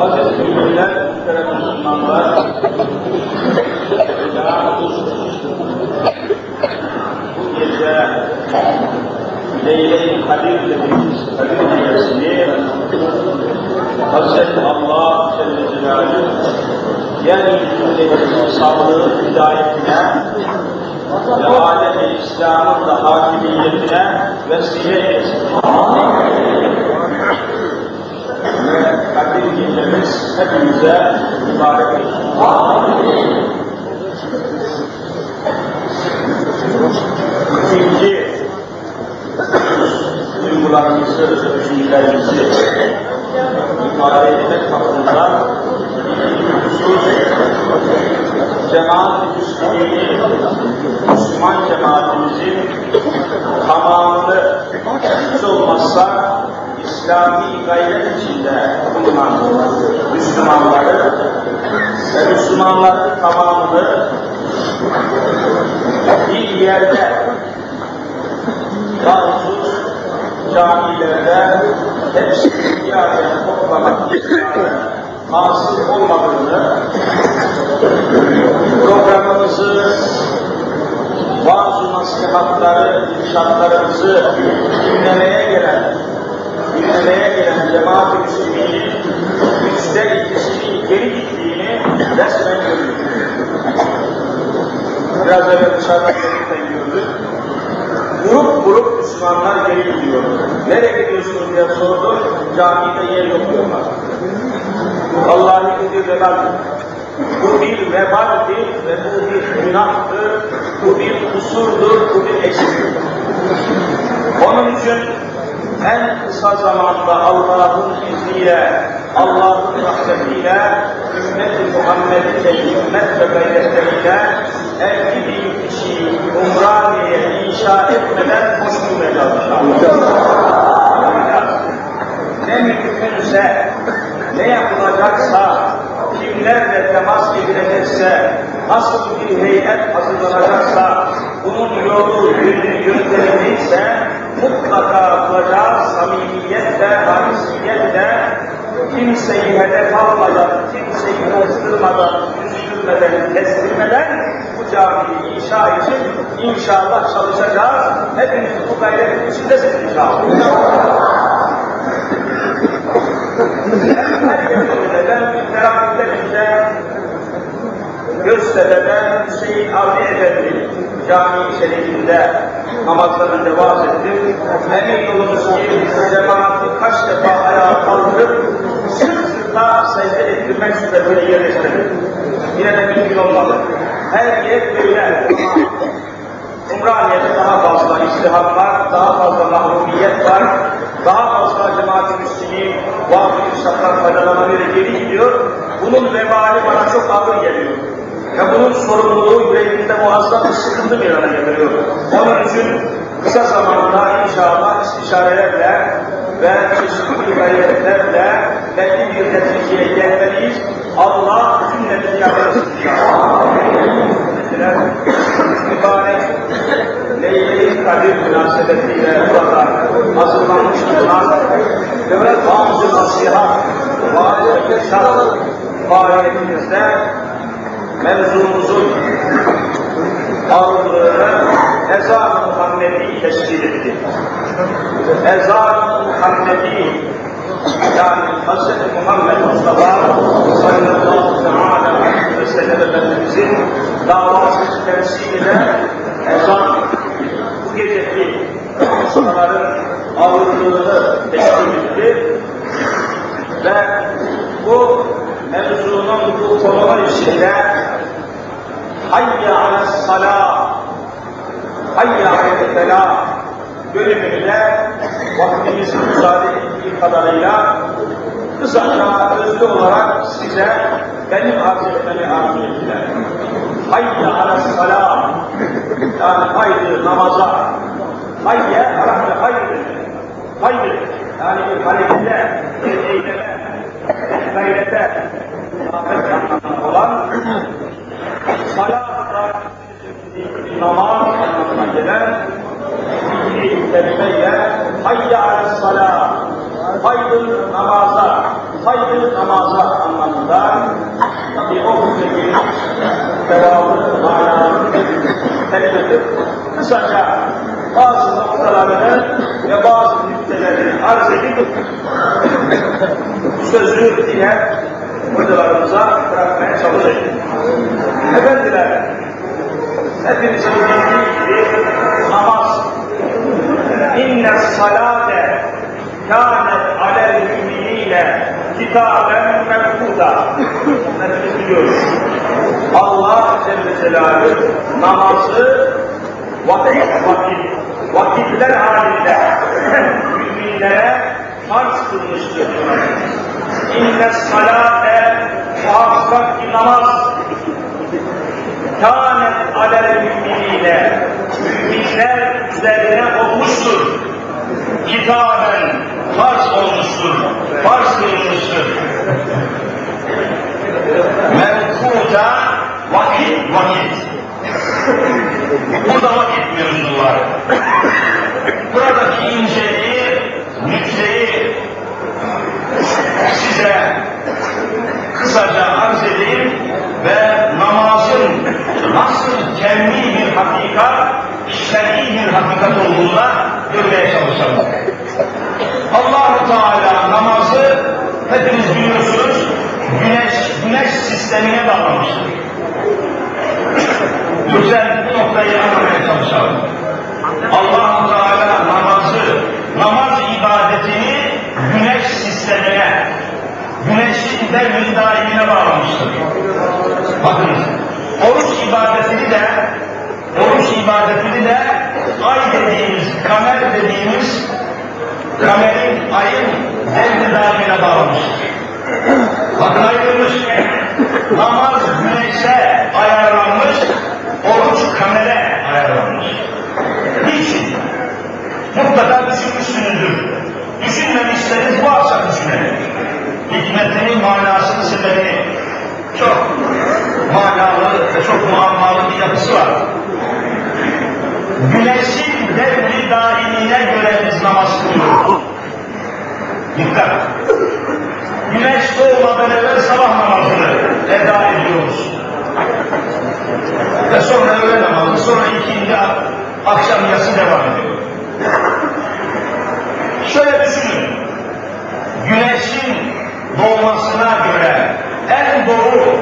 Aziz müminler, muhterem Müslümanlar, bu gece Leyle-i Kadir dediğimiz Kadir gecesini Hazreti Allah Celle Celaluhu yeryüzündeki sağlığı hidayetine ve alem-i İslam'ın da hakimiyetine vesile etsin. Ve Kadir gecemiz hepimize mübarek olsun. İkinci duygularımızı, düşüncelerimizi ifade etmek hakkında husus cemaat-i Müslümin'i, Müslüman cemaatimizin tamamını hiç olmazsa İslami gayret içinde bulunan Müslümanları ve Müslümanların tamamını bir yerde mahsus camilerde hepsini bir araya toplamak hasıl olmadığını programımızı bazı nasihatları, irşatlarımızı dinlemeye gelen dinlemeye gelen cemaat-i müslüminin üçte ikisinin geri gittiğini resmen görüyoruz. Biraz evvel dışarıda gördük. Müslümanlar geri gidiyor. Nereye gidiyorsunuz diye sordum. Camide yer yok diyorlar. Vallahi bu bir vebaldir. Bu bir vebaldir ve bu bir günahtır. Bu bir kusurdur, bu bir eksiktir. Onun için en kısa zamanda Allah'ın izniyle, Allah'ın rahmetiyle, ümmet-i Muhammed'in himmet ve gayretleriyle 50 bin kişiyi Umraniye'ye inşa etmeden koşturmayacağız Ne mümkünse, ne yapılacaksa, kimlerle temas edilecekse, nasıl bir heyet hazırlanacaksa, bunun yolu, yönü, yöntemi neyse, mutlaka bulacağız samimiyetle, harisiyetle, kimseyi hedef almadan, kimseyi kızdırmadan, üzülmeden, kestirmeden camiyi inşa için inşallah çalışacağız. Hepiniz bu gayretin içindesiniz inşallah. Her yerinde ben teravihlerinde Göztepe'de Hüseyin Avni Efendi cami şerifinde namazlarını vaaz ettim. Emin olunuz ki cemaati kaç defa ayağa kaldırıp sırt sırta secde ettirmek suretiyle yerleştirdim. Yine de mümkün olmadı. Her yer böyle. Umraniye'de daha fazla istiham var, daha fazla mahrumiyet var, daha fazla cemaat-i müslümin vaaz-ı irşattan faydalanabilir geri gidiyor. Bunun vebali bana çok ağır geliyor. Ve bunun sorumluluğu yüreğimde muazzam bir sıkıntı yana getiriyor. Onun için kısa zamanda inşallah istişarelerle ve çeşitli gayretlerle belli bir neticeye gelmeliyiz. Allah cümlemizi yaparsın. Mesela mübarek Leyle-i Kadir münasebetiyle burada hazırlanmış bulunan ve bazı nasihat, bazı yaşam faaliyetimizde mevzumuzun ağırlığını ezan-ı Muhammedi teşkil etti. Ezan-ı Muhammedi yani Hz. Muhammed Mustafa sallallahu teala aleyhi ve sellem Efendimizin davasını temsil eden ezan bu geceki Müslümanların ağırlığını teşkil etti ve bu mevzunun bu konunun içinde hayya ala salah hayya felah bölümünde vaktimizin müsaade ettiği kadarıyla kısaca özlü olarak size benim arz etmemi arzu ettiler. Hayya salah yani haydi namaza. Hayye Arapça haydi. Haydi. Yani bir harekete bir eyleme bir gayrete olan namaz anlamına gelen bir kelimeyle hayya aleyhissalâ, haydın namaza, haydın namaza anlamında bir o hükmeti devamlı manalarını kelimedir. Kısaca bazı noktalarını ve bazı nüktelerini arz edip sözü diye hocalarımıza bırakmaya çalışacağız. Efendiler, hepinizin bildiği gibi namaz inne salate kânet alel müminine kitaben mevkuda hepimiz biliyoruz. Allah Celle Celaluhu namazı vakit vakit vakitler halinde müminlere farz kılmıştır. İnne salate muhakkak ki namaz kânet alel müminine müminler üzerine olmuştur. Kitaben farz olmuştur. Farz kılınmıştır. Mevkuta vakit vakit. Burada vakit mevzular. Buradaki inceliği, nükleyi size kısaca arz edeyim ve nasıl kemmi bir hakikat, şer'i bir hakikat olduğuna görmeye çalışalım. allah Teala namazı hepiniz biliyorsunuz güneş, güneş sistemine bağlamıştır. Lütfen bu noktayı anlamaya çalışalım. allah Teala namazı, namaz ibadetini güneş sistemine, güneşin devri daimine bağlamıştır. Bakınız, ibadetini de, oruç ibadetini de ay dediğimiz, kamer dediğimiz, kamerin, ayın devri daimine bağlamıştır. Bakın ayrılmış, namaz güneşe ayarlanmış, oruç kamere ayarlanmış. Niçin? Mutlaka düşünmüşsünüzdür. Düşünmemişseniz akşam düşünelim. Hikmetinin manasını sebebi çok manalı ve çok muammalı bir yapısı var. Güneşin devri daimine göre biz namaz kılıyoruz. Dikkat! Güneş doğmadan evvel sabah namazını eda ediyoruz. Ve sonra öğle namazı, sonra ikindi akşam yası devam ediyor. Şöyle düşünün. Güneşin doğmasına göre en doğru,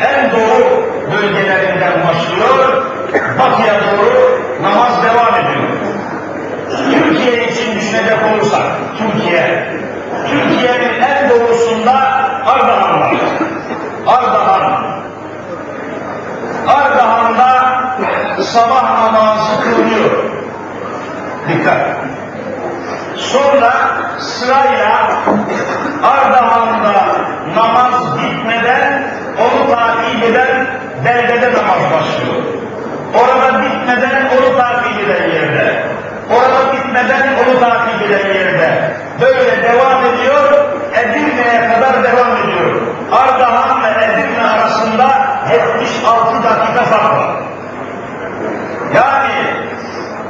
en doğru bölgelerinden başlıyor, batıya doğru namaz devam ediyor. Türkiye için düşünecek olursak, Türkiye, Türkiye'nin en doğusunda Ardahan var. Ardahan. Ardahan'da sabah namazı kılınıyor. Dikkat. Sonra sırayla Ardahan'da namaz bitmeden onu takip eden beldede namaz başlıyor. Orada bitmeden onu takip eden yerde. Orada bitmeden onu takip eden yerde. Böyle devam ediyor, Edirne'ye kadar devam ediyor. Ardahan ve Edirne arasında 76 dakika fark var. Yani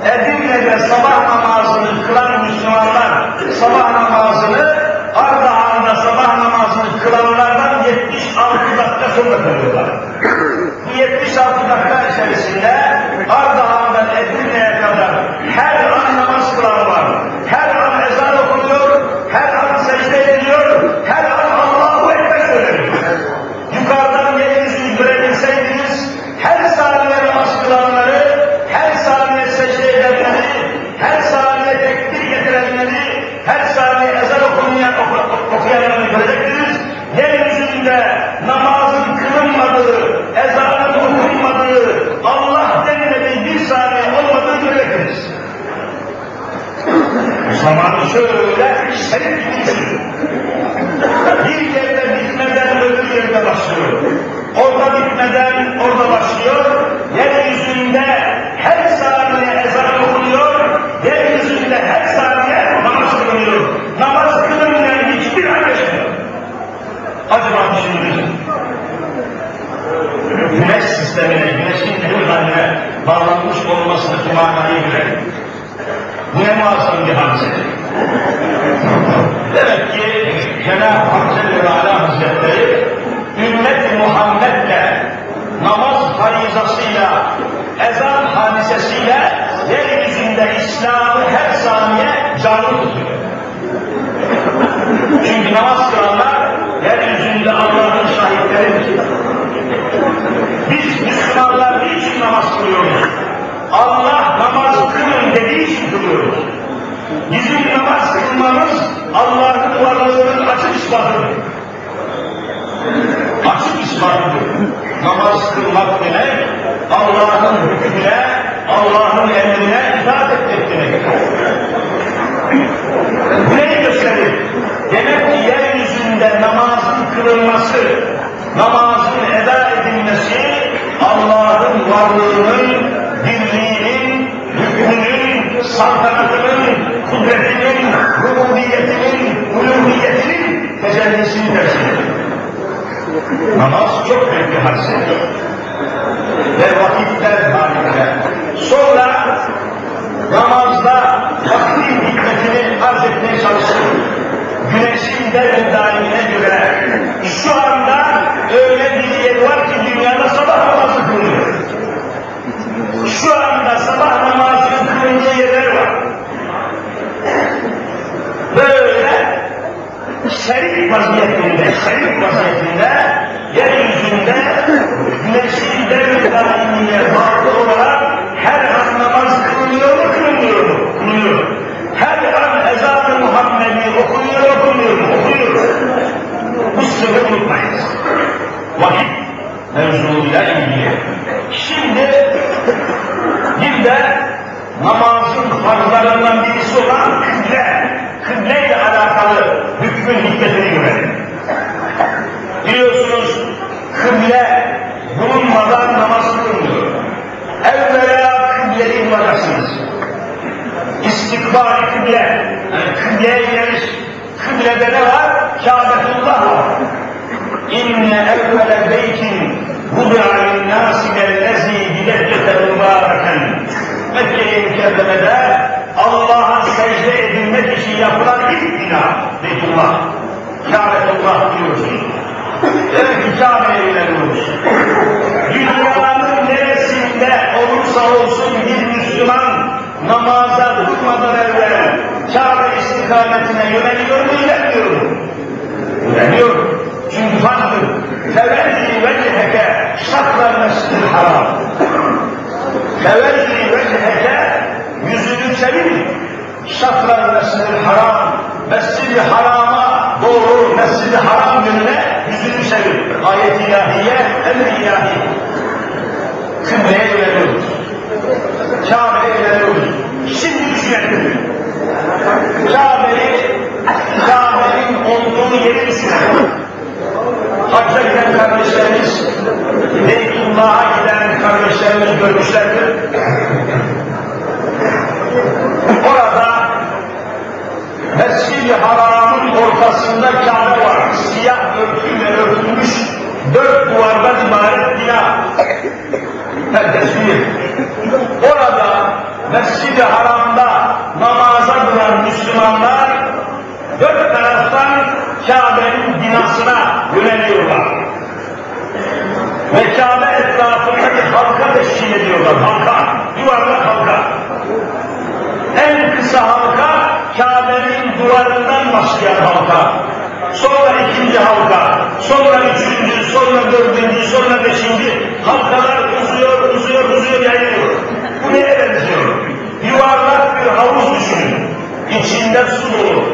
Edirne'de sabah namazını kılan Müslümanlar sabah namazını Ardahan'da sabah namazını kılanlardan 76 dakika sonra kılıyorlar. Bu 76 dakika içerisinde Ardahan'dan Edirne'ye kadar her an namaz kılan var. Her an ezan okunuyor, her an secde ediliyor, her an Allahu Ekber söyleniyor. Yukarıdan yeryüzünü görebilseydiniz, her saniye namaz kılanları, her saniye secde edenleri, her saniye tekbir getirenleri, her saniye ezan okumayan, oku, okuyanları görecektiniz. Yeryüzünde namazın kılınmadığı, ezanın okunmadığı, Allah denilmediği bir saniye olmadığı görecektiniz. Zamanı şöyle şerif geçiyor. Bir yerde bitmeden öbür yerde başlıyor. Orada bitmeden orada başlıyor. Yeryüzünde her saniye ezan okunuyor. Yeryüzünde her saniye namaz kılınıyor. Namaz kılınmayan hiçbir an yaşamıyor. Acaba düşünün. Güneş sistemine, güneşin devir haline bağlanmış olmasındaki manayı görelim. Bu ne muazzam bir hadise. Demek ki Cenab-ı Hak Celle ve Ala Hazretleri ümmet Muhammed'le namaz farizasıyla, ezan hadisesiyle yeryüzünde İslam'ı her saniye canlı tutuyor. Çünkü namaz kılanlar yeryüzünde Allah'ın şahitleridir. Biz Müslümanlar niçin namaz kılıyoruz? Allah namaz kılın dediği için kılıyoruz. Bizim namaz kılmamız Allah'ın varlığının açık ispatıdır. Açık ispatıdır. Namaz kılmak demek Allah'ın hükmüne, Allah'ın emrine itaat etmek demek. Bu neyi gösterir? Demek ki yeryüzünde namazın kılınması, namazın eda edilmesi Allah'ın varlığının, birliğinin, hükmünün, saltanatının, kudretinin, rububiyetinin, uluhiyetinin tecellisini temsil Namaz çok büyük bir hadise. Ve vakitler halinde. Sonra namazda vaktin hikmetini arz etmeye çalıştım. Güneşin devir daimine göre şu anda öyle bir yer var ki dünyada sabah namazı kılınıyor. Şu anda sabah namazının kılındığı yerler var. Böyle şerik vaziyetinde, şerik vaziyetinde yeryüzünde güneşin devir daimine bağlı olarak her an namaz kılınıyor mu, kılınmıyor mu? Kılınıyor. Her an ezan-ı Muhammed'i okunuyor, okunuyor mu? Okunuyor. Bu sırrı unutmayız. Vakit mevzuyla ilgili. Şimdi bir de namazın farzlarından birisi olan kıble, kıble ile alakalı hükmün hikmetini görelim. Biliyorsunuz kıble bulunmadan namaz kılınmıyor. Evvela kıbleyi bulacaksınız. İstikbal kıble, yani kıbleye geliş, kıblede ne var? Kâbetullah var. İnne evvele beytin budi'a linnâsi mellezî bideccete mübâreken. Mekke-i Mükerreme'de Allah'a secde edilmek için yapılan ilk bina Beytullah. Kâbetullah diyorsun. Demek ki Kabe'ye yöneliyoruz. Dünyanın neresinde olursa olsun bir Müslüman namaza durmadan evvel Kabe istikametine yöneliyor mu, yönelmiyor mu? Yöneliyor. Çünkü farklı. Tevelli veciheke şakla mescid haram. Tevelli veciheke yüzünü çevir. Şakla mescid haram. Mescid-i harama mescid-i haram yönüne yüzünü çevir. Ayet-i ilahiye, emr-i ilahi. Kıbleye yöneliyoruz. Kabe'ye yöneliyoruz. Şimdi düşünelim. Kabe'yi, Kabe'nin olduğu yeri düşünelim. Hacca giden kardeşlerimiz, Beytullah'a giden kardeşlerimiz görmüşlerdir. Mescid-i Haram'ın ortasında Kabe var. Siyah örtüyle örtülmüş dört duvardan ibaret bina. Bilir. Orada Mescid-i Haram'da namaza duran Müslümanlar dört taraftan Kabe'nin binasına yöneliyorlar. Ve Kabe etrafındaki halka teşkil ediyorlar. Halka, yuvarlak halka. En kısa halka Kabe'nin duvarından başlayan halka. Sonra ikinci halka, sonra üçüncü, sonra dördüncü, sonra beşinci halkalar uzuyor, uzuyor, uzuyor, yayılıyor. Bu neye benziyor? Yuvarlak bir havuz düşünün. İçinde su dolu.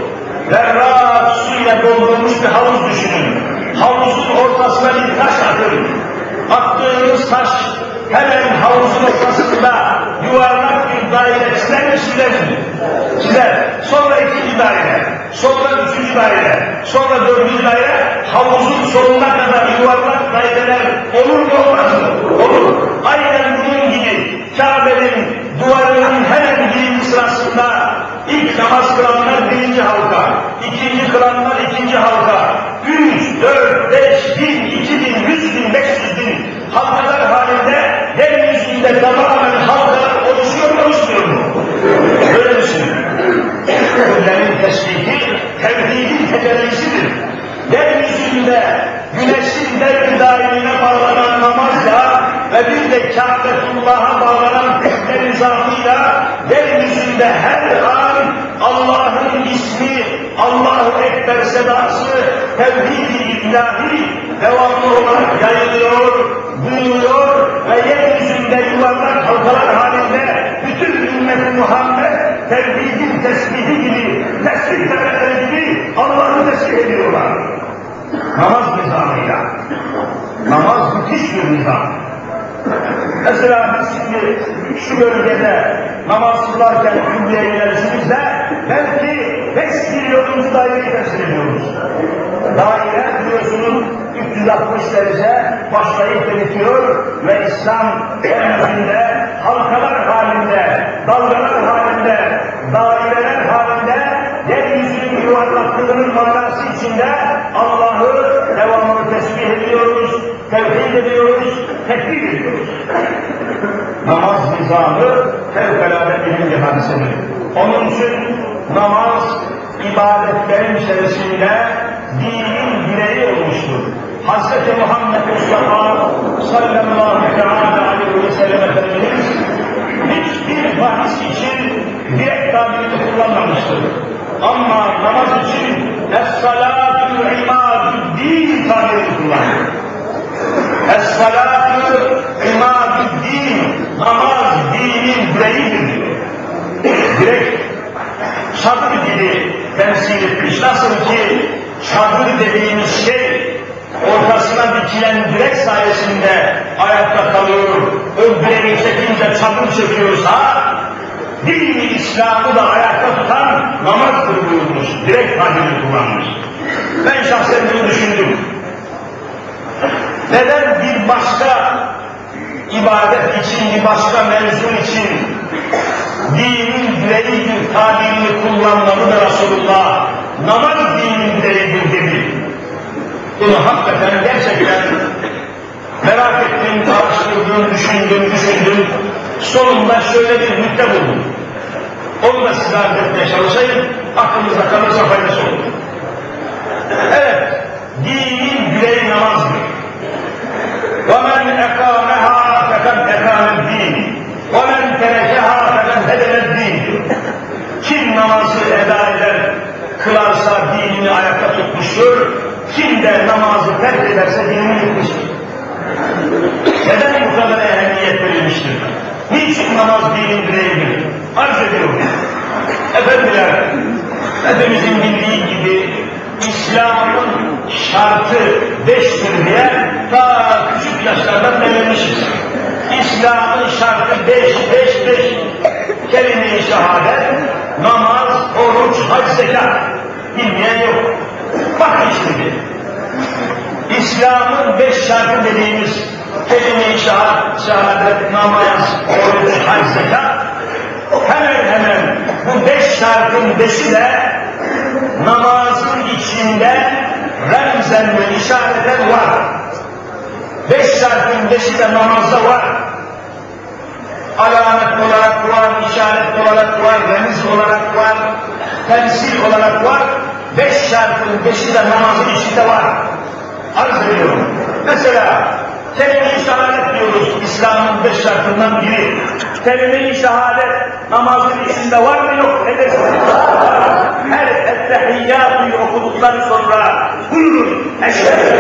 Berrak suyla doldurulmuş bir havuz düşünün. Havuzun ortasına bir taş atın. Attığınız taş hemen havuzun ortasında yuvarlak bir çizer mi? Çizer. Sonra ikinci daire, sonra üçüncü daire, sonra dördüncü daire, havuzun sonuna kadar yuvarlak daireler olur mu olmaz mı? Olur. Aynen bunun gibi Kabe'nin duvarının hemen birinci sırasında ilk namaz kılanlar birinci halka, ikinci kılanlar ikinci halka, üç, dört, beş, bin, iki bin, yüz bin, beş yüz bin halkalar halinde yeryüzünde tamamen ve bir de Kâbetullah'a bağlanan hükmen nizamıyla yeryüzünde her an Allah'ın ismi, Allahu Ekber sedası, tevhid-i ilahi devamlı olarak yayılıyor, duyuluyor ve yeryüzünde yuvarlak halkalar halinde bütün ümmet Muhammed tevhidin tesbihi gibi, tesbih tepeleri gibi Allah'ı tesbih ediyorlar. Namaz nizamıyla. Namaz müthiş bir nizam. Mesela biz şimdi şu bölgede namaz kılarken küllüye yönelişimizde belki 5 milyonuncu daireyi temsil ediyoruz. Daire biliyorsunuz 360 derece başlayıp bitiyor ve İslam yeryüzünde halkalar halinde, dalgalar halinde, daireler halinde yeryüzünün yuvarlaklığının manası içinde Allah'ı devamlı tesbih ediyoruz, tevhid ediyoruz, tekbir ediyoruz. Namaz nizamı fevkalade birinci hadisedir. Onun için namaz ibadetlerin içerisinde dinin direği olmuştur. Hz. Muhammed Mustafa sallallahu teala aleyhi ve sellem Efendimiz hiçbir bahis için direkt tabirini kullanmamıştır. Ama namaz için Es-salatu imadü-din tabirini kullanır. Es-salatu imadü-din namaz dinin direğidir diyor. Direkt çadır gibi temsil etmiş. Nasıl ki çadır dediğimiz şey ortasına dikilen direk sayesinde ayakta kalıyor, ön direği çekince çadır çekiyorsa, dini İslam'ı da ayakta tutan namazdır buyurmuş, direkt tabirini kullanmış. Ben şahsen bunu düşündüm. Neden başka ibadet için, bir başka mevzu için dinin direği bir tabirini kullanmalı da Resulullah namaz dinin direğidir dedi. Bunu hakikaten gerçekten merak ettim, araştırdım, düşündüm, düşündüm. Sonunda şöyle bir nükte buldum. Onu da size arz etmeye çalışayım, aklınızda kalırsa faydası olur. Evet, dinin direği namazdır. وَمَنْ اَقَامَهَا فَقَدْ اَقَامَ الدِّينِ وَمَنْ تَرَكَهَا فَقَدْ هَدَمَ الدِّينِ Kim namazı eda eder, kılarsa dinini ayakta tutmuştur, kim de namazı terk ederse dinini yıkmıştır. Neden bu kadar ehemmiyet verilmiştir? Niçin namaz dinin direğidir? Arz ediyorum. Efendiler, hepimizin bildiği gibi İslam'ın şartı beştir diye ta küçük yaşlardan denemişiz. İslam'ın şartı beş, beş, beş. Kelime-i şehadet, namaz, oruç, hac, zekat. Bilmeyen yok. Bakın şimdi. İslam'ın beş şartı dediğimiz kelime-i şehadet, namaz, oruç, hac, zekat hemen hemen bu beş şartın beşi de namazın içinde remzen ve işareten var. Beş şartın beşi de namazda var. Alamet olarak var, işaret olarak var, remiz olarak var, temsil olarak var. Beş şartın beşi de namazın içinde var. Arz ediyorum. Mesela kelime-i şehadet diyoruz İslam'ın beş şartından biri. Kelime-i şehadet namazın içinde var mı yok ne dersiniz? Her ettehiyyatı okuduktan sonra buyurun eşhedü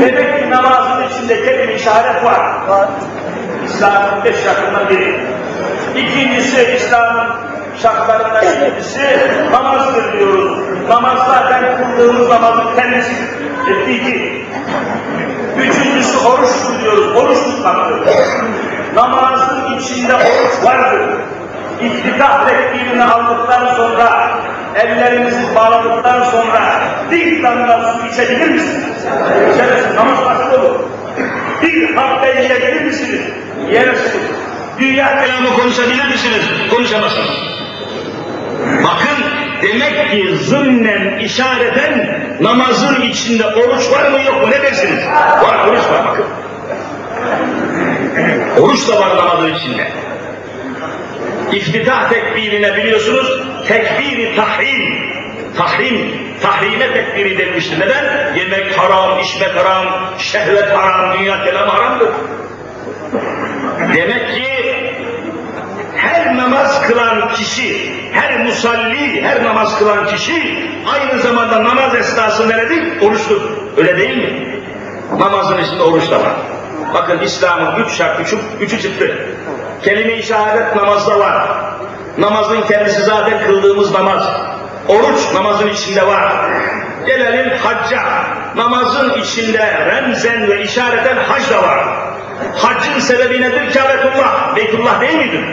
Demek ki namazın içinde kelime-i şehadet var. İslam'ın beş şartından biri. İkincisi İslam'ın şartlarından ikincisi namazdır diyoruz. Namaz zaten kıldığımız namazın kendisi ettiği ki. Üçüncüsü oruç tutuyoruz, oruç tutmaktır. Namazın içinde oruç vardır. İftitah tekbirini aldıktan sonra, ellerimizi bağladıktan sonra bir damla su içebilir misiniz? İçerisiniz, namaz nasıl olur? Bir habbe yiyebilir misiniz? Yersiniz. Dünya kelamı konuşabilir misiniz? Konuşamazsınız. Bakın demek ki zımnen işareten namazın içinde oruç var mı yok mu ne dersiniz? Var oruç var bakın. Oruç da var namazın içinde. İftitah tekbirine biliyorsunuz tekbiri tahrim. Tahrim, tahrime tekbiri denmiştir. Neden? Yemek haram, içmek haram, şehvet haram, dünya kelam haramdır. Demek ki her namaz kılan kişi, her musalli, her namaz kılan kişi aynı zamanda namaz esnasında nedir? Oruçtur. Öyle değil mi? Namazın içinde oruç da var. Bakın İslam'ın üç şart, üçü, üçü çıktı. Kelime-i şehadet namazda var. Namazın kendisi zaten kıldığımız namaz. Oruç namazın içinde var. Gelelim hacca. Namazın içinde remzen ve işareten hac da var. Haccın sebebi nedir? Kâbetullah. Beytullah değil midir?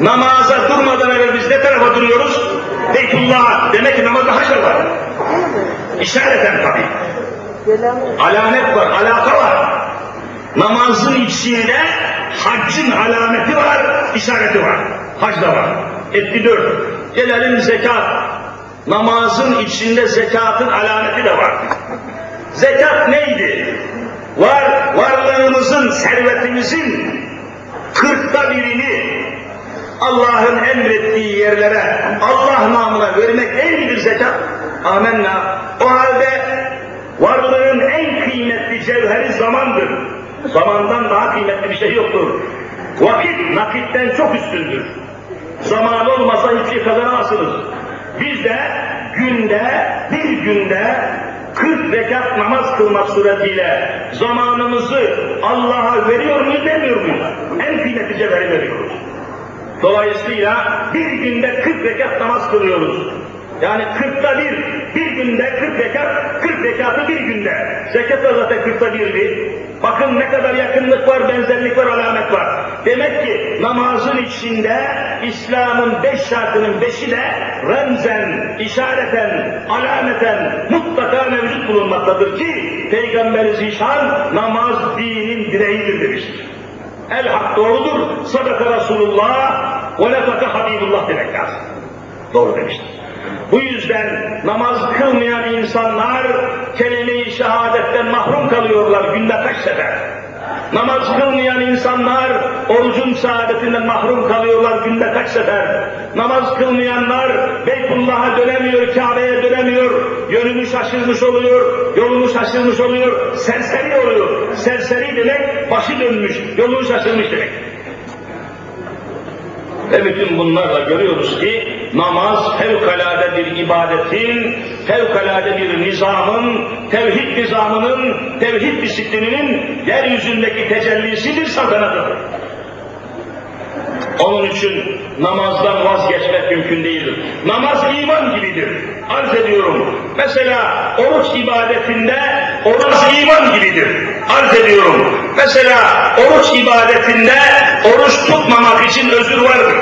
Namaza durmadan evvel biz ne tarafa duruyoruz? Beytullah. Demek ki namazda hac da var. İşareten tabii. Alamet var, alaka var. Namazın içinde haccın alameti var, işareti var. Hac da var. Etti dört. Gelelim zekat. Namazın içinde zekatın alameti de var. Zekat neydi? Var, varlığımızın, servetimizin kırkta birini Allah'ın emrettiği yerlere Allah namına vermek değil midir zekat? Amenna. O halde varlığın en kıymetli cevheri zamandır. Zamandan daha kıymetli bir şey yoktur. Vakit nakitten çok üstündür. Zaman olmasa hiçbir şey kazanamazsınız. Biz de günde, bir günde 40 rekat namaz kılmak suretiyle zamanımızı Allah'a veriyor muyuz, demiyor muyuz? En kıymetli cevheri veriyoruz. Dolayısıyla bir günde 40 rekat namaz kılıyoruz. Yani kırkta bir, bir günde kırk rekat, kırk rekatı bir günde. Zekat da zaten kırkta birdi. Bakın ne kadar yakınlık var, benzerlik var, alamet var. Demek ki namazın içinde İslam'ın beş şartının beşi de remzen, işareten, alameten mutlaka mevcut bulunmaktadır ki Peygamber Zişan namaz dinin direğidir demiştir. El hak doğrudur, sadaka Resulullah ve nefaka Habibullah demek lazım. Doğru demiştir. Bu yüzden namaz kılmayan insanlar kelime-i şehadetten mahrum kalıyorlar günde kaç sefer. Namaz kılmayan insanlar orucun saadetinden mahrum kalıyorlar günde kaç sefer. Namaz kılmayanlar Beytullah'a dönemiyor, Kabe'ye dönemiyor, yönünü şaşırmış oluyor, yolunu şaşırmış oluyor, serseri oluyor. Serseri demek başı dönmüş, yolunu şaşırmış demek. Ve bütün bunlarla görüyoruz ki namaz fevkalade bir ibadetin, fevkalade bir nizamın, tevhid nizamının, tevhid disiplininin yeryüzündeki tecellisidir, saltanatıdır. Onun için namazdan vazgeçmek mümkün değildir. Namaz iman gibidir. Arz ediyorum. Mesela oruç ibadetinde oruç iman gibidir. Arz ediyorum. Mesela oruç ibadetinde oruç tutmamak için özür vardır.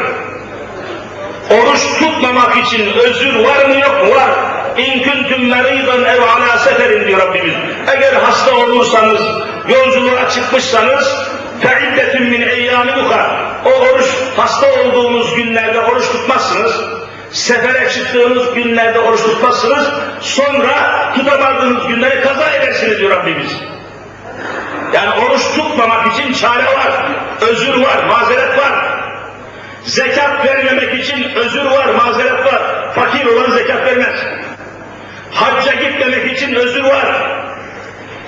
Oruç tutmamak için özür var mı yok mu? Var. İn kuntum meridan ev ala seferin diyor Rabbimiz. Eğer hasta olursanız, yolculuğa çıkmışsanız feiddetün min eyyâmi uka. O oruç, hasta olduğunuz günlerde oruç tutmazsınız. Sefere çıktığınız günlerde oruç tutmazsınız. Sonra tutamadığınız günleri kaza edersiniz diyor Rabbimiz. Yani oruç tutmamak için çare var, özür var, mazeret var. Zekat vermemek için özür var, mazeret var. Fakir olan zekat vermez. Hacca gitmemek için özür var.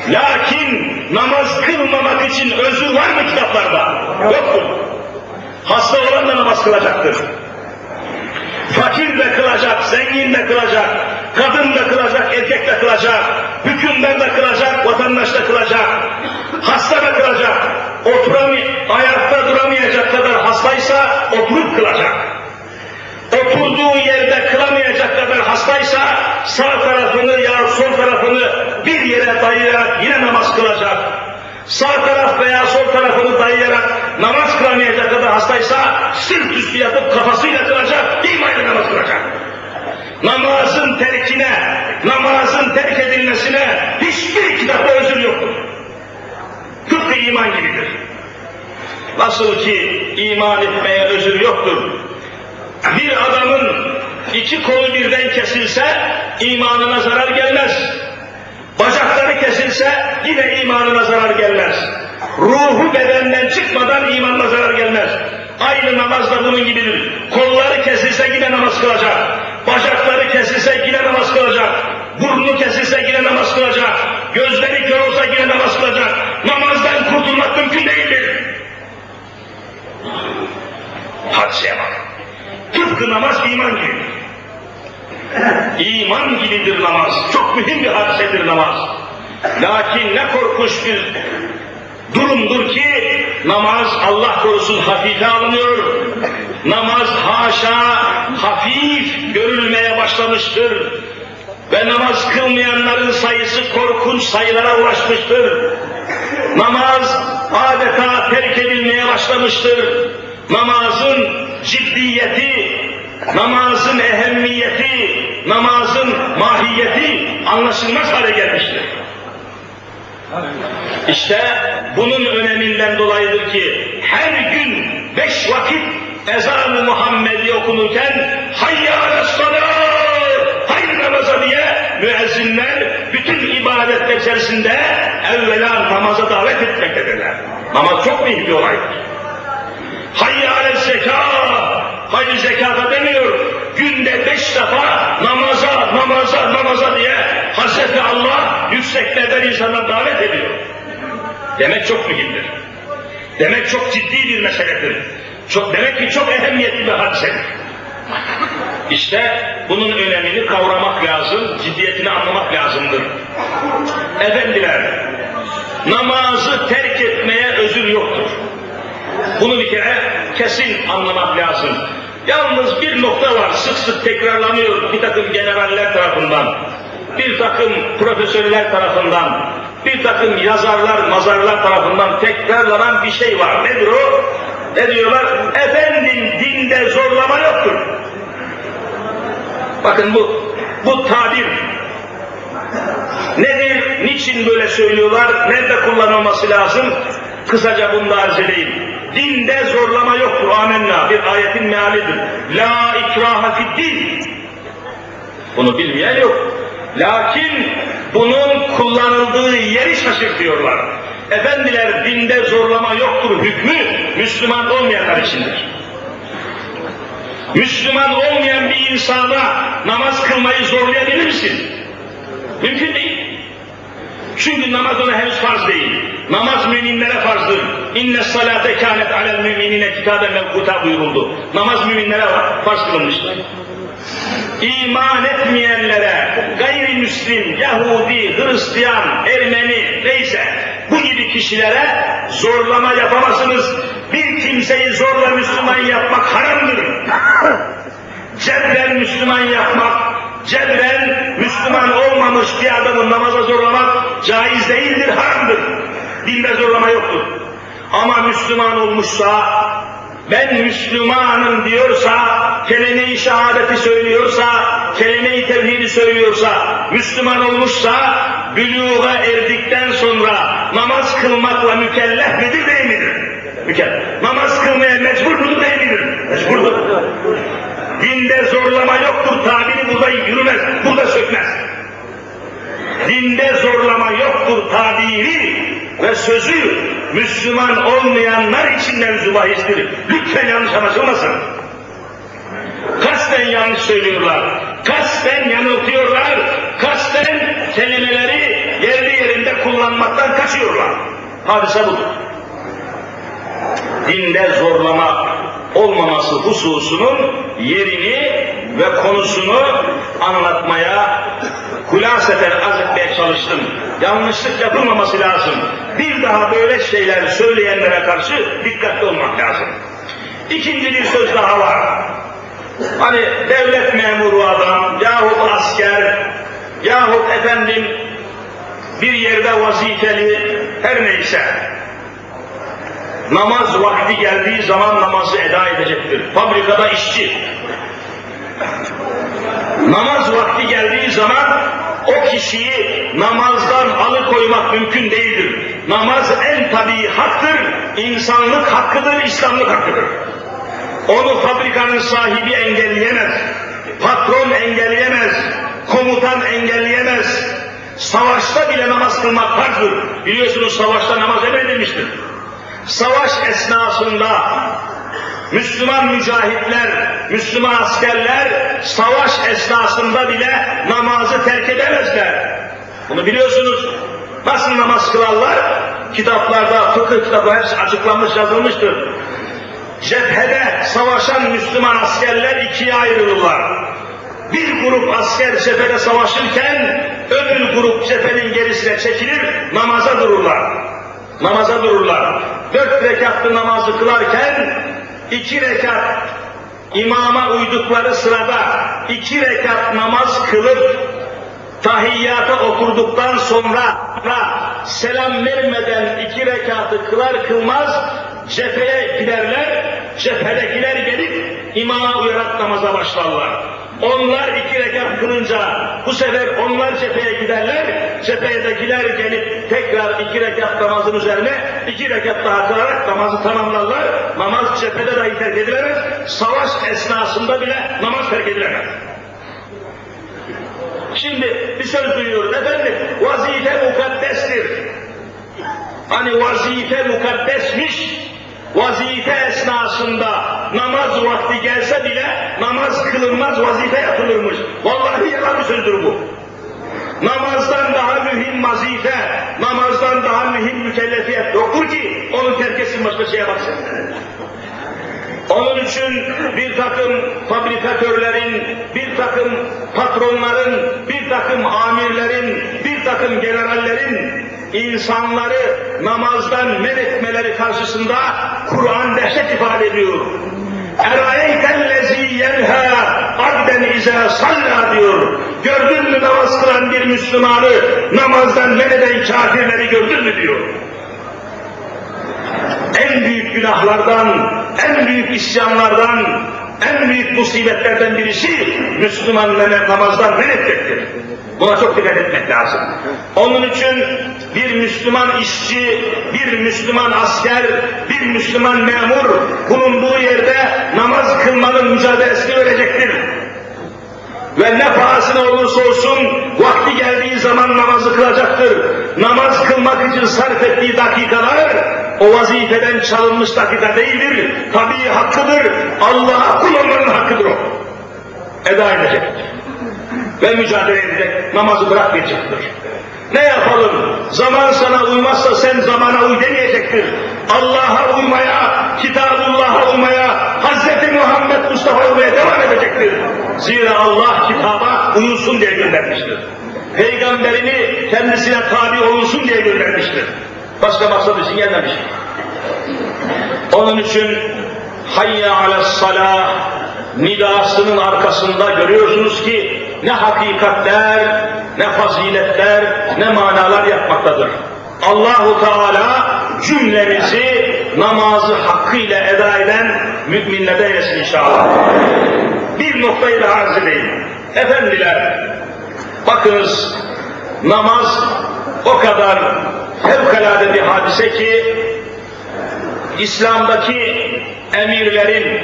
Lakin namaz kılmamak için özür var mı kitaplarda? Yoktur. Hasta olan da namaz kılacaktır. Fakir de kılacak, zengin de kılacak, kadın da kılacak, erkek de kılacak, hükümdar da kılacak, vatandaş da kılacak, hasta da kılacak, oturamay ayakta duramayacak kadar hastaysa oturup kılacak. Oturduğu yerde kılamayacak kadar hastaysa sağ tarafını ya sol tarafını bir yere dayayarak yine namaz kılacak. Sağ taraf veya sol tarafını dayayarak namaz kılamayacak kadar hastaysa sırt üstü yatıp kafasıyla kılacak, imayla namaz kılacak. Namazın terkine, namazın terk edilmesine hiçbir kitapta özür yoktur. Tıpkı iman gibidir. Nasıl ki iman etmeye özür yoktur. Bir adamın iki kolu birden kesilse imanına zarar gelmez. Bacakları kesilse yine imanına zarar gelmez. Ruhu bedenden çıkmadan imanına zarar gelmez. Aynı namaz da bunun gibidir. Kolları kesilse yine namaz kılacak. Bacakları kesilse yine namaz kılacak. Burnu kesilse yine namaz kılacak. Gözleri kör olsa yine namaz kılacak. Namazdan kurtulmak mümkün değildir. Hadiseye bak. Tıpkı namaz iman gibi. İman gibidir namaz. Çok mühim bir hadisedir namaz. Lakin ne korkunç bir durumdur ki namaz Allah korusun hafife alınıyor. Namaz haşa hafif görülmeye başlamıştır. Ve namaz kılmayanların sayısı korkunç sayılara ulaşmıştır. Namaz adeta terk edilmeye başlamıştır. Namazın ciddiyeti, namazın ehemmiyeti, namazın mahiyeti anlaşılmaz hale gelmiştir. İşte bunun öneminden dolayıdır ki her gün beş vakit ezan-ı Muhammedi okunurken hayya aleyhissalâh, hayır namaza diye müezzinler bütün ibadetler içerisinde evvela namaza davet etmektedirler. Namaz çok mühim bir olaydır. Hayya alel zeka, hayır zekata demiyor. Günde beş defa namaza, namaza, namaza diye Hazreti Allah yükseklerden insanlar davet ediyor. Demek çok mühimdir. Demek çok ciddi bir meseledir. Çok, demek ki çok ehemmiyetli bir hadisedir. İşte bunun önemini kavramak lazım, ciddiyetini anlamak lazımdır. Efendiler, namazı terk etmeye özür yoktur. Bunu bir kere kesin anlamak lazım. Yalnız bir nokta var, sık sık tekrarlanıyor bir takım generaller tarafından, bir takım profesörler tarafından, bir takım yazarlar, mazarlar tarafından tekrarlanan bir şey var. Nedir o? Ne diyorlar? Efendim dinde zorlama yoktur. Bakın bu, bu tabir nedir, niçin böyle söylüyorlar, nerede kullanılması lazım? Kısaca bunu da arz edeyim. Dinde zorlama yoktur, amenna. Bir ayetin mealidir. La ikraha fid. Bunu bilmeyen yok. Lakin bunun kullanıldığı yeri şaşırtıyorlar. Efendiler dinde zorlama yoktur hükmü Müslüman olmayanlar içindir. Müslüman olmayan bir insana namaz kılmayı zorlayabilir misin? Mümkün değil. Çünkü namaz ona henüz farz değil. Namaz müminlere farzdır. İnne salate kânet alel müminine kitaben mevkuta buyuruldu. Namaz müminlere var, farz kılınmıştır. İman etmeyenlere, gayrimüslim, Yahudi, Hristiyan, Ermeni, neyse bu gibi kişilere zorlama yapamazsınız. Bir kimseyi zorla Müslüman yapmak haramdır. Cebren Müslüman yapmak, cebren Müslüman olmamış bir adamı namaza zorlamak caiz değildir, haramdır. Dinde zorlama yoktur. Ama Müslüman olmuşsa, ben Müslümanım diyorsa, kelime-i şehadeti söylüyorsa, kelime-i tevhidi söylüyorsa, Müslüman olmuşsa, büluğa erdikten sonra namaz kılmakla mükellef midir değil midir? Mükellef. Namaz kılmaya mecbur mudur değil midir? Mecburdur. Dinde zorlama yoktur tabiri burada yürümez, burada sökmez. Dinde zorlama yoktur tabiri ve sözü Müslüman olmayanlar için mevzu bahistir. Lütfen yanlış anlaşılmasın. Kasten yanlış söylüyorlar. Kasten yanıltıyorlar. Kasten kelimeleri yerli yerinde kullanmaktan kaçıyorlar. Hadise budur. Dinde zorlama olmaması hususunun yerini ve konusunu anlatmaya, hulaseten arz etmeye çalıştım. Yanlışlık yapılmaması lazım. Bir daha böyle şeyler söyleyenlere karşı dikkatli olmak lazım. İkinci bir söz daha var. Hani devlet memuru adam, yahut asker, yahut efendim bir yerde vazifeli, her neyse, namaz vakti geldiği zaman namazı eda edecektir. Fabrikada işçi. Namaz vakti geldiği zaman o kişiyi namazdan alıkoymak mümkün değildir. Namaz en tabii haktır, insanlık hakkıdır, İslamlık hakkıdır. Onu fabrikanın sahibi engelleyemez, patron engelleyemez, komutan engelleyemez. Savaşta bile namaz kılmak farzdır. Biliyorsunuz savaşta namaz emredilmiştir savaş esnasında Müslüman mücahitler, Müslüman askerler savaş esnasında bile namazı terk edemezler. Bunu biliyorsunuz. Nasıl namaz kılarlar? Kitaplarda, fıkıh kitapları hepsi açıklanmış, yazılmıştır. Cephede savaşan Müslüman askerler ikiye ayrılırlar. Bir grup asker cephede savaşırken öbür grup cephenin gerisine çekilir, namaza dururlar. Namaza dururlar. Dört rekatlı namazı kılarken iki rekat imama uydukları sırada iki rekat namaz kılıp tahiyyata oturduktan sonra selam vermeden iki rekatı kılar kılmaz cepheye giderler, cephedekiler gelip imama uyarak namaza başlarlar. Onlar iki rekat kılınca bu sefer onlar cepheye giderler, cephedekiler gelip tekrar iki rekat namazın üzerine iki rekat daha kılarak namazı tamamlarlar. Namaz cephede dahi terk edilemez, savaş esnasında bile namaz terk edilemez. Şimdi bir söz duyuyoruz efendim, vazife mukaddestir. Hani vazife mukaddesmiş, vazife esnasında namaz vakti gelse bile namaz kılınmaz, vazife yapılırmış. Vallahi yalan bir sözdür bu. Namazdan daha mühim vazife, namazdan daha mühim mükellefiyet yoktur ki onu terk etsin başka şeye baksın. Onun için bir takım fabrikatörlerin, bir takım patronların, bir takım amirlerin, bir takım generallerin insanları namazdan men etmeleri karşısında Kur'an dehşet ifade ediyor. اَرَيْتَ yenha abden اِذَا salla diyor. Gördün mü namaz kılan bir Müslümanı namazdan men eden kafirleri gördün mü diyor en büyük günahlardan, en büyük isyanlardan, en büyük musibetlerden birisi Müslümanları namazdan men etmektir. Buna çok dikkat etmek lazım. Onun için bir Müslüman işçi, bir Müslüman asker, bir Müslüman memur bulunduğu yerde namaz kılmanın mücadelesini verecektir. Ve ne pahasına olursa olsun vakti geldiği zaman namazı kılacaktır. Namaz kılmak için sarf ettiği dakikalar o vazifeden çalınmış dakika değildir. Tabii hakkıdır. Allah'a kul olmanın hakkıdır o. Eda edecek. Ve mücadele edecek. Namazı bırakmayacaktır. Ne yapalım? Zaman sana uymazsa sen zamana uy demeyecektir. Allah'a uymaya, Kitabullah'a uymaya, Hz. Muhammed Mustafa uymaya devam edecektir. Zira Allah kitaba uyulsun diye göndermiştir. Peygamberini kendisine tabi olunsun diye göndermiştir. Başka maksat için gelmemiş. Onun için hayya ala salah nidasının arkasında görüyorsunuz ki ne hakikatler, ne faziletler, ne manalar yapmaktadır. Allahu Teala cümlemizi namazı hakkıyla eda eden müminlerden eylesin inşallah. Bir noktayı daha arz edeyim. Efendiler, bakınız namaz o kadar fevkalade bir hadise ki İslam'daki emirlerin,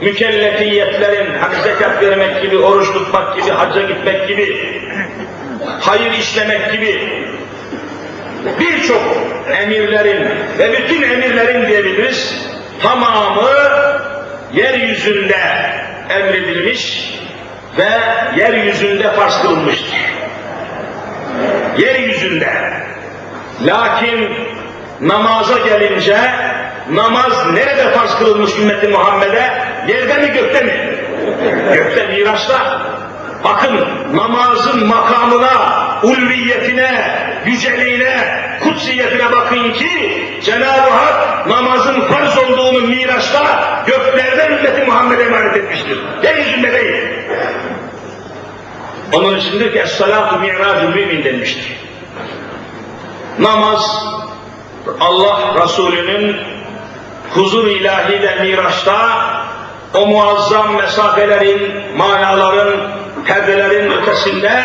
mükellefiyetlerin, hani zekat vermek gibi, oruç tutmak gibi, hacca gitmek gibi, hayır işlemek gibi birçok emirlerin ve bütün emirlerin diyebiliriz tamamı yeryüzünde emredilmiş ve yeryüzünde farz kılınmıştır. Yeryüzünde. Lakin namaza gelince namaz nerede farz kılınmış ümmeti Muhammed'e? Yerde mi gökte mi? Gökte miraçta. Bakın namazın makamına, ulviyetine, yüceliğine, kutsiyetine bakın ki Cenab-ı Hak namazın farz olduğunu miraçta göklerden ümmeti Muhammed'e emanet etmiştir. Yeryüzünde değil. Onun içindir ki Es-salatu mi'racul mümin denmiştir. Namaz Allah Resulü'nün huzur ilahi ve miraçta o muazzam mesafelerin, manaların, perdelerin ötesinde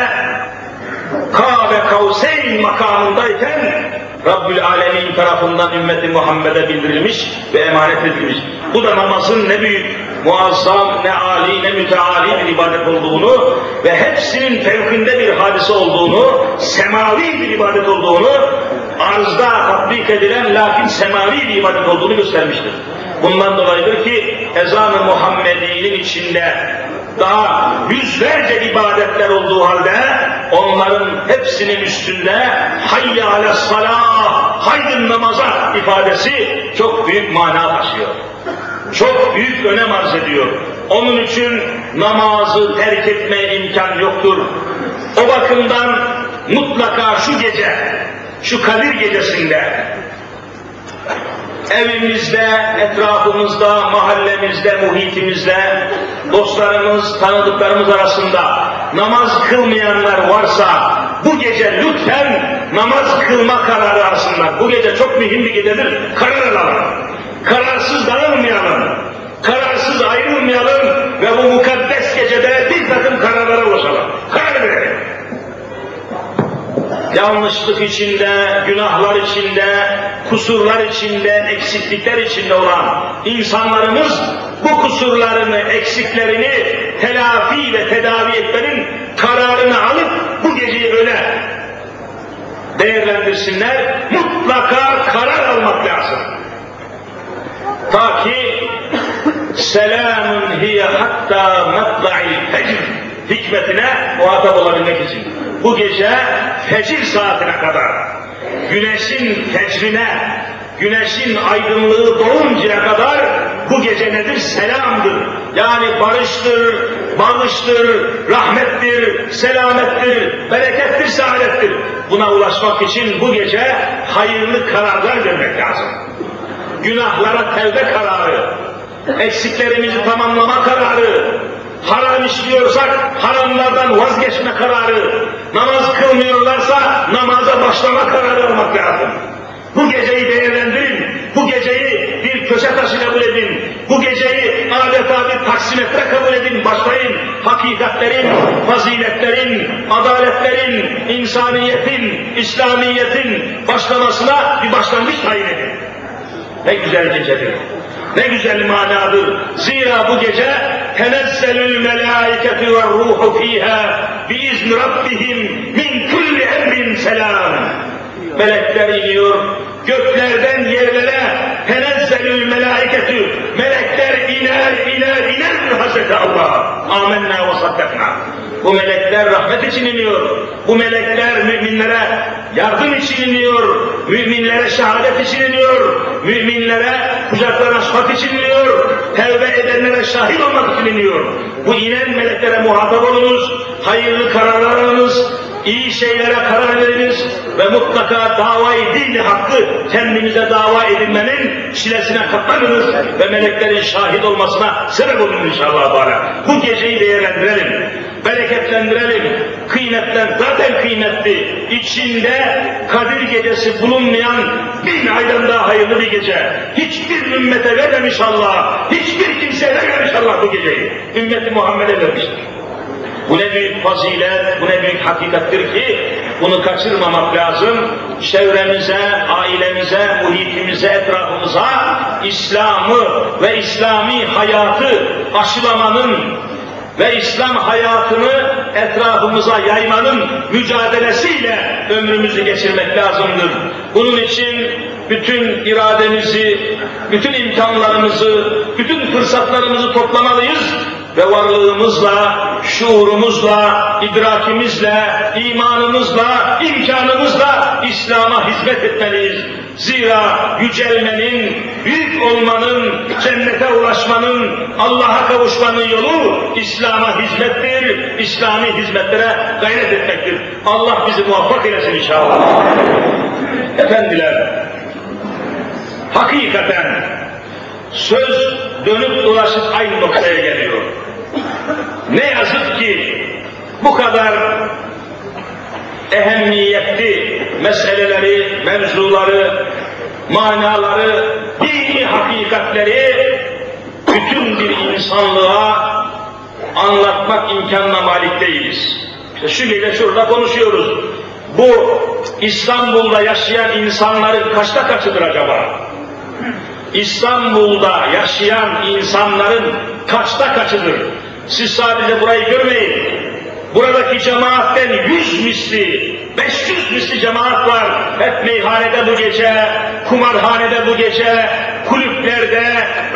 Kabe Kavseyn makamındayken Rabbül Alemin tarafından ümmeti Muhammed'e bildirilmiş ve emanet edilmiş. Bu da namazın ne büyük, muazzam, ne âli, ne müteali bir ibadet olduğunu ve hepsinin fevkinde bir hadise olduğunu, semavi bir ibadet olduğunu, arzda tatbik edilen lakin semavi bir ibadet olduğunu göstermiştir. Bundan dolayıdır ki ezan-ı Muhammedi'nin içinde daha yüzlerce ibadetler olduğu halde onların hepsinin üstünde hayya ale salah, haydın namaza ifadesi çok büyük mana taşıyor. Çok büyük önem arz ediyor. Onun için namazı terk etmeye imkan yoktur. O bakımdan mutlaka şu gece, şu Kadir gecesinde evimizde, etrafımızda, mahallemizde, muhitimizde, dostlarımız, tanıdıklarımız arasında namaz kılmayanlar varsa bu gece lütfen namaz kılma kararı alsınlar. Bu gece çok mühim bir gecedir. Karar alalım. Kararsız dağılmayalım. Kararsız ayrılmayalım ve bu mukaddes gecede bir takım kararlara ulaşalım. Karar verelim yanlışlık içinde, günahlar içinde, kusurlar içinde, eksiklikler içinde olan insanlarımız bu kusurlarını, eksiklerini telafi ve tedavi etmenin kararını alıp bu geceyi öyle değerlendirsinler. Mutlaka karar almak lazım. Ta ki selamun hiye hatta matla'il fecr hikmetine muhatap olabilmek için bu gece fecir saatine kadar güneşin fecrine, güneşin aydınlığı doğuncaya kadar bu gece nedir? Selamdır. Yani barıştır, bağıştır, rahmettir, selamettir, berekettir, saadettir. Buna ulaşmak için bu gece hayırlı kararlar vermek lazım. Günahlara tevbe kararı, eksiklerimizi tamamlama kararı, haram işliyorsak haramlardan vazgeçme kararı, namaz kılmıyorlarsa namaza başlama kararı almak lazım. Bu geceyi değerlendirin, bu geceyi bir köşe taşı kabul edin, bu geceyi adeta bir taksimetre kabul edin, başlayın hakikatlerin, faziletlerin, adaletlerin, insaniyetin, İslamiyetin başlamasına bir başlangıç tayin edin. Ne güzel gecedir. Ne güzel manadır. Zira bu gece melâiketü ve ruhu fîhâ biizni rabbihim min kulli emrin selam. Melekler iniyor, göklerden yerlere tenezzelül melâiketü. Melekler iner, iner, iner Hazreti Allah. Amenna ve saddakna. Bu melekler rahmet için iniyor. Bu melekler müminlere yardım için iniyor. Müminlere şehadet için iniyor. Müminlere kucaklar açmak için iniyor. Tevbe edenlere şahit olmak için iniyor. Bu inen meleklere muhatap olunuz. Hayırlı kararlar alınız. iyi şeylere karar veriniz ve mutlaka davayı dini hakkı kendinize dava edinmenin çilesine katlanınız ve meleklerin şahit olmasına sebep olun inşallah. Teala. Bu geceyi değerlendirelim bereketlendirelim. Kıymetlen zaten kıymetli. İçinde Kadir gecesi bulunmayan bin aydan daha hayırlı bir gece. Hiçbir ümmete vermemiş Allah. Hiçbir kimseye vermemiş Allah bu geceyi. Ümmeti Muhammed'e vermiştir. Bu ne büyük fazilet, bu ne büyük hakikattir ki bunu kaçırmamak lazım. Çevremize, ailemize, muhitimize, etrafımıza İslam'ı ve İslami hayatı aşılamanın ve İslam hayatını etrafımıza yaymanın mücadelesiyle ömrümüzü geçirmek lazımdır. Bunun için bütün irademizi, bütün imkanlarımızı, bütün fırsatlarımızı toplamalıyız ve varlığımızla, şuurumuzla, idrakimizle, imanımızla, imkanımızla İslam'a hizmet etmeliyiz. Zira yücelmenin, büyük olmanın, cennete ulaşmanın, Allah'a kavuşmanın yolu İslam'a hizmettir, İslami hizmetlere gayret etmektir. Allah bizi muvaffak eylesin inşallah. Efendiler, hakikaten söz dönüp dolaşıp aynı noktaya geliyor. Ne yazık ki bu kadar ehemmiyetli meseleleri, mevzuları, manaları, dini hakikatleri bütün bir insanlığa anlatmak imkanına malik değiliz. İşte gece şurada konuşuyoruz. Bu İstanbul'da yaşayan insanların kaçta kaçıdır acaba? İstanbul'da yaşayan insanların kaçta kaçıdır? Siz sadece burayı görmeyin. Buradaki cemaatten yüz misli, 500 misli cemaat var. Hep meyhanede bu gece, kumarhanede bu gece, kulüplerde,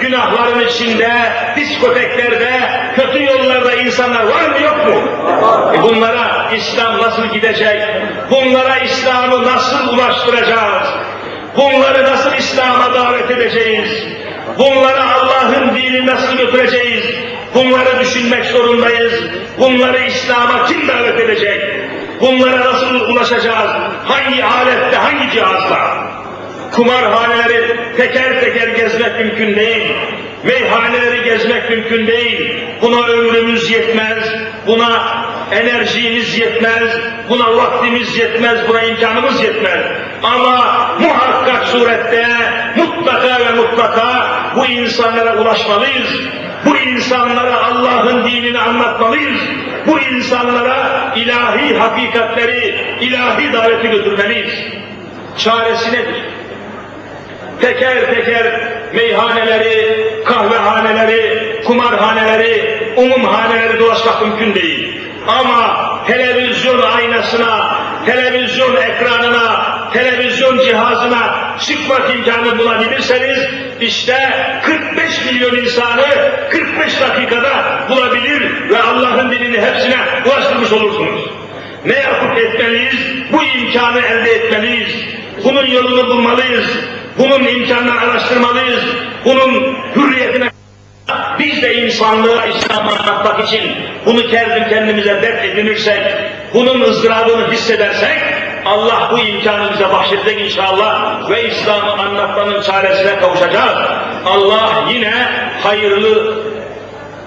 günahların içinde, diskoteklerde, kötü yollarda insanlar var mı yok mu? E bunlara İslam nasıl gidecek? Bunlara İslam'ı nasıl ulaştıracağız? Bunları nasıl İslam'a davet edeceğiz? Bunlara Allah'ın dinini nasıl götüreceğiz? Bunları düşünmek zorundayız. Bunları İslam'a kim davet edecek? Bunlara nasıl ulaşacağız? Hangi alette, hangi cihazla? Kumarhaneleri teker teker gezmek mümkün değil. Meyhaneleri gezmek mümkün değil. Buna ömrümüz yetmez. Buna enerjimiz yetmez. Buna vaktimiz yetmez. Buna imkanımız yetmez. Ama muhakkak surette mutlaka ve mutlaka bu insanlara ulaşmalıyız. Bu insanlara Allah'ın dinini anlatmalıyız. Bu insanlara ilahi hakikatleri, ilahi daveti götürmeliyiz. Çaresi nedir? teker teker meyhaneleri, kahvehaneleri, kumarhaneleri, umumhaneleri dolaşmak mümkün değil. Ama televizyon aynasına, televizyon ekranına, televizyon cihazına çıkmak imkanı bulabilirseniz işte 45 milyon insanı 45 dakikada bulabilir ve Allah'ın dinini hepsine ulaştırmış olursunuz. Ne yapıp etmeliyiz? Bu imkanı elde etmeliyiz. Bunun yolunu bulmalıyız. Bunun imkanını araştırmalıyız. Bunun hürriyetine biz de insanlığa İslam'ı anlatmak için bunu kendi kendimize dert edinirsek, bunun ızdırabını hissedersek, Allah bu imkanı bize bahşedecek inşallah ve İslam'ı anlatmanın çaresine kavuşacağız. Allah yine hayırlı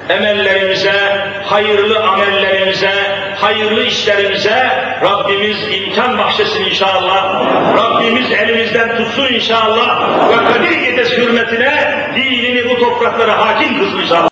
emellerimize, hayırlı amellerimize, hayırlı işlerimize Rabbimiz imkan bahşesin inşallah. Rabbimiz elimizden tutsun inşallah ve Kadir Gecesi hürmetine dinini bu topraklara hakim kılsın inşallah.